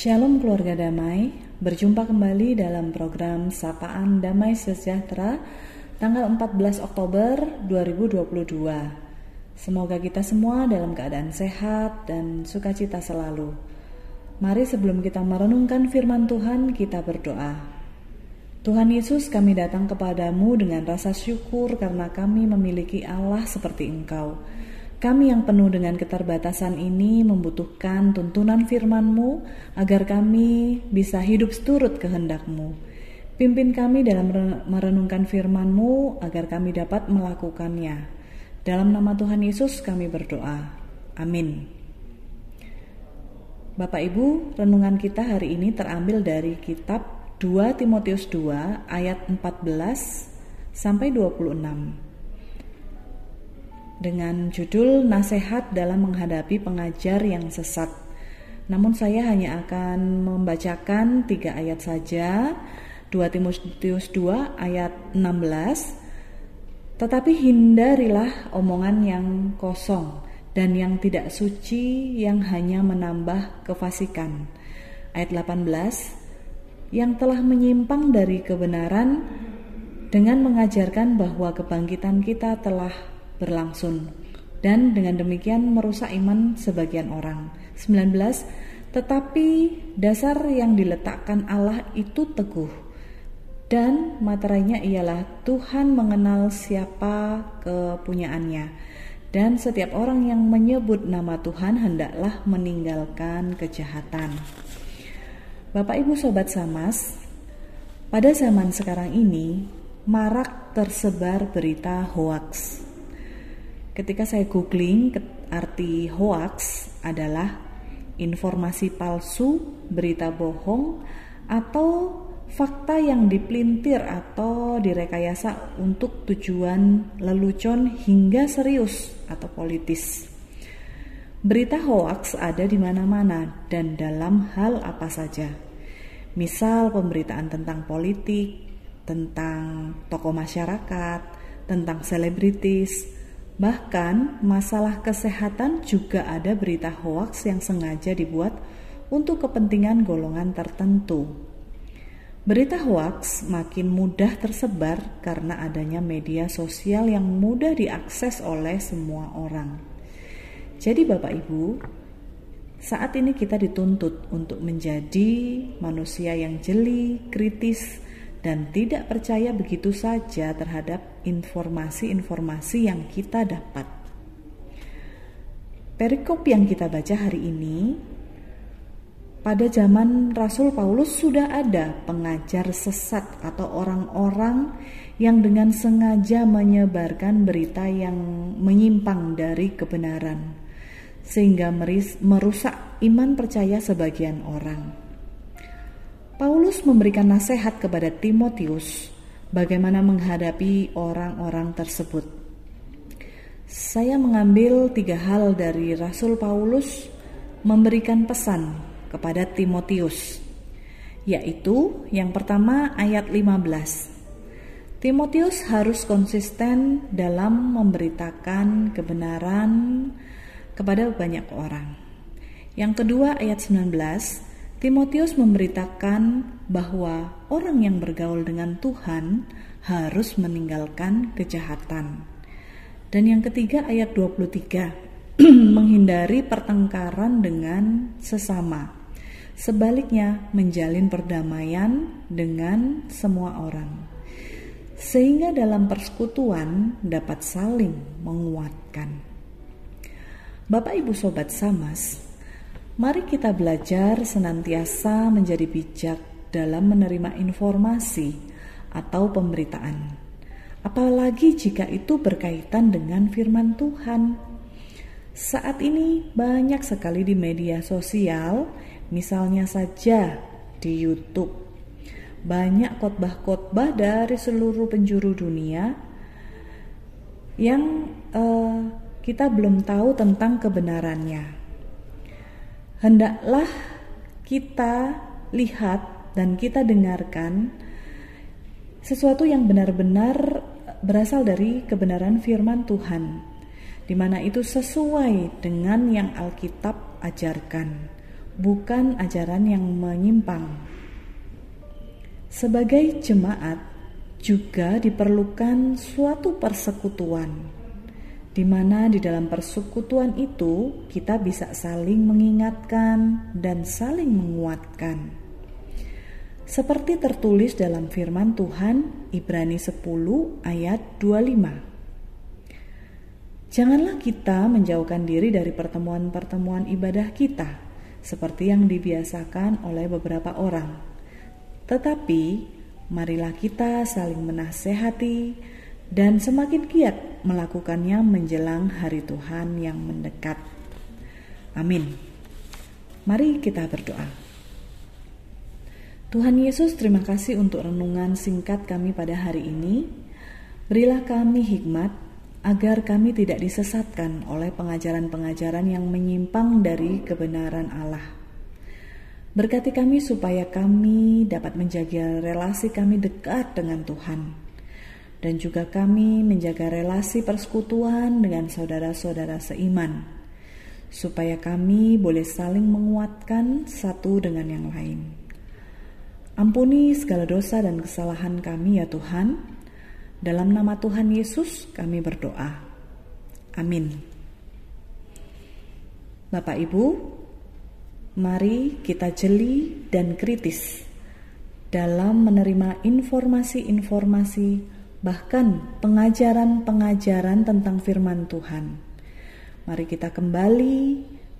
Shalom keluarga damai, berjumpa kembali dalam program Sapaan Damai Sejahtera tanggal 14 Oktober 2022. Semoga kita semua dalam keadaan sehat dan sukacita selalu. Mari sebelum kita merenungkan firman Tuhan, kita berdoa. Tuhan Yesus, kami datang kepadamu dengan rasa syukur karena kami memiliki Allah seperti Engkau. Kami yang penuh dengan keterbatasan ini membutuhkan tuntunan firman-Mu agar kami bisa hidup seturut kehendak-Mu. Pimpin kami dalam merenungkan firman-Mu agar kami dapat melakukannya. Dalam nama Tuhan Yesus kami berdoa. Amin. Bapak Ibu, renungan kita hari ini terambil dari kitab 2 Timotius 2 ayat 14 sampai 26 dengan judul Nasihat dalam menghadapi pengajar yang sesat. Namun saya hanya akan membacakan tiga ayat saja, 2 Timotius 2 ayat 16. Tetapi hindarilah omongan yang kosong dan yang tidak suci yang hanya menambah kefasikan. Ayat 18 yang telah menyimpang dari kebenaran dengan mengajarkan bahwa kebangkitan kita telah berlangsung dan dengan demikian merusak iman sebagian orang. 19 tetapi dasar yang diletakkan Allah itu teguh dan materainya ialah Tuhan mengenal siapa kepunyaannya dan setiap orang yang menyebut nama Tuhan hendaklah meninggalkan kejahatan. Bapak Ibu Sobat Samas, pada zaman sekarang ini marak tersebar berita hoaks Ketika saya googling arti hoax adalah informasi palsu, berita bohong, atau fakta yang dipelintir atau direkayasa untuk tujuan lelucon hingga serius atau politis. Berita hoax ada di mana-mana dan dalam hal apa saja. Misal pemberitaan tentang politik, tentang tokoh masyarakat, tentang selebritis, Bahkan masalah kesehatan juga ada berita hoaks yang sengaja dibuat untuk kepentingan golongan tertentu. Berita hoaks makin mudah tersebar karena adanya media sosial yang mudah diakses oleh semua orang. Jadi Bapak Ibu, saat ini kita dituntut untuk menjadi manusia yang jeli, kritis, dan tidak percaya begitu saja terhadap informasi-informasi yang kita dapat. Perikop yang kita baca hari ini, pada zaman Rasul Paulus sudah ada pengajar sesat atau orang-orang yang dengan sengaja menyebarkan berita yang menyimpang dari kebenaran, sehingga merusak iman percaya sebagian orang. Paulus memberikan nasihat kepada Timotius bagaimana menghadapi orang-orang tersebut. Saya mengambil tiga hal dari Rasul Paulus memberikan pesan kepada Timotius, yaitu yang pertama ayat 15. Timotius harus konsisten dalam memberitakan kebenaran kepada banyak orang. Yang kedua ayat 19, Timotius memberitakan bahwa orang yang bergaul dengan Tuhan harus meninggalkan kejahatan. Dan yang ketiga ayat 23 menghindari pertengkaran dengan sesama. Sebaliknya menjalin perdamaian dengan semua orang. Sehingga dalam persekutuan dapat saling menguatkan. Bapak Ibu Sobat Samas, Mari kita belajar senantiasa menjadi bijak dalam menerima informasi atau pemberitaan, apalagi jika itu berkaitan dengan firman Tuhan. Saat ini banyak sekali di media sosial, misalnya saja di YouTube, banyak khotbah-khotbah dari seluruh penjuru dunia yang uh, kita belum tahu tentang kebenarannya hendaklah kita lihat dan kita dengarkan sesuatu yang benar-benar berasal dari kebenaran firman Tuhan, di mana itu sesuai dengan yang Alkitab ajarkan, bukan ajaran yang menyimpang. Sebagai jemaat, juga diperlukan suatu persekutuan, di mana di dalam persekutuan itu kita bisa saling mengingatkan dan saling menguatkan. Seperti tertulis dalam firman Tuhan Ibrani 10 ayat 25. Janganlah kita menjauhkan diri dari pertemuan-pertemuan ibadah kita, seperti yang dibiasakan oleh beberapa orang. Tetapi, marilah kita saling menasehati dan semakin giat melakukannya menjelang hari Tuhan yang mendekat. Amin. Mari kita berdoa. Tuhan Yesus, terima kasih untuk renungan singkat kami pada hari ini. Berilah kami hikmat agar kami tidak disesatkan oleh pengajaran-pengajaran yang menyimpang dari kebenaran Allah. Berkati kami supaya kami dapat menjaga relasi kami dekat dengan Tuhan, dan juga kami menjaga relasi persekutuan dengan saudara-saudara seiman, supaya kami boleh saling menguatkan satu dengan yang lain. Ampuni segala dosa dan kesalahan kami, ya Tuhan dalam nama Tuhan Yesus kami berdoa. Amin. Bapak Ibu, mari kita jeli dan kritis dalam menerima informasi-informasi bahkan pengajaran-pengajaran tentang firman Tuhan. Mari kita kembali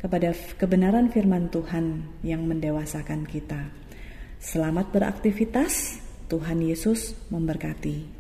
kepada kebenaran firman Tuhan yang mendewasakan kita. Selamat beraktivitas, Tuhan Yesus memberkati.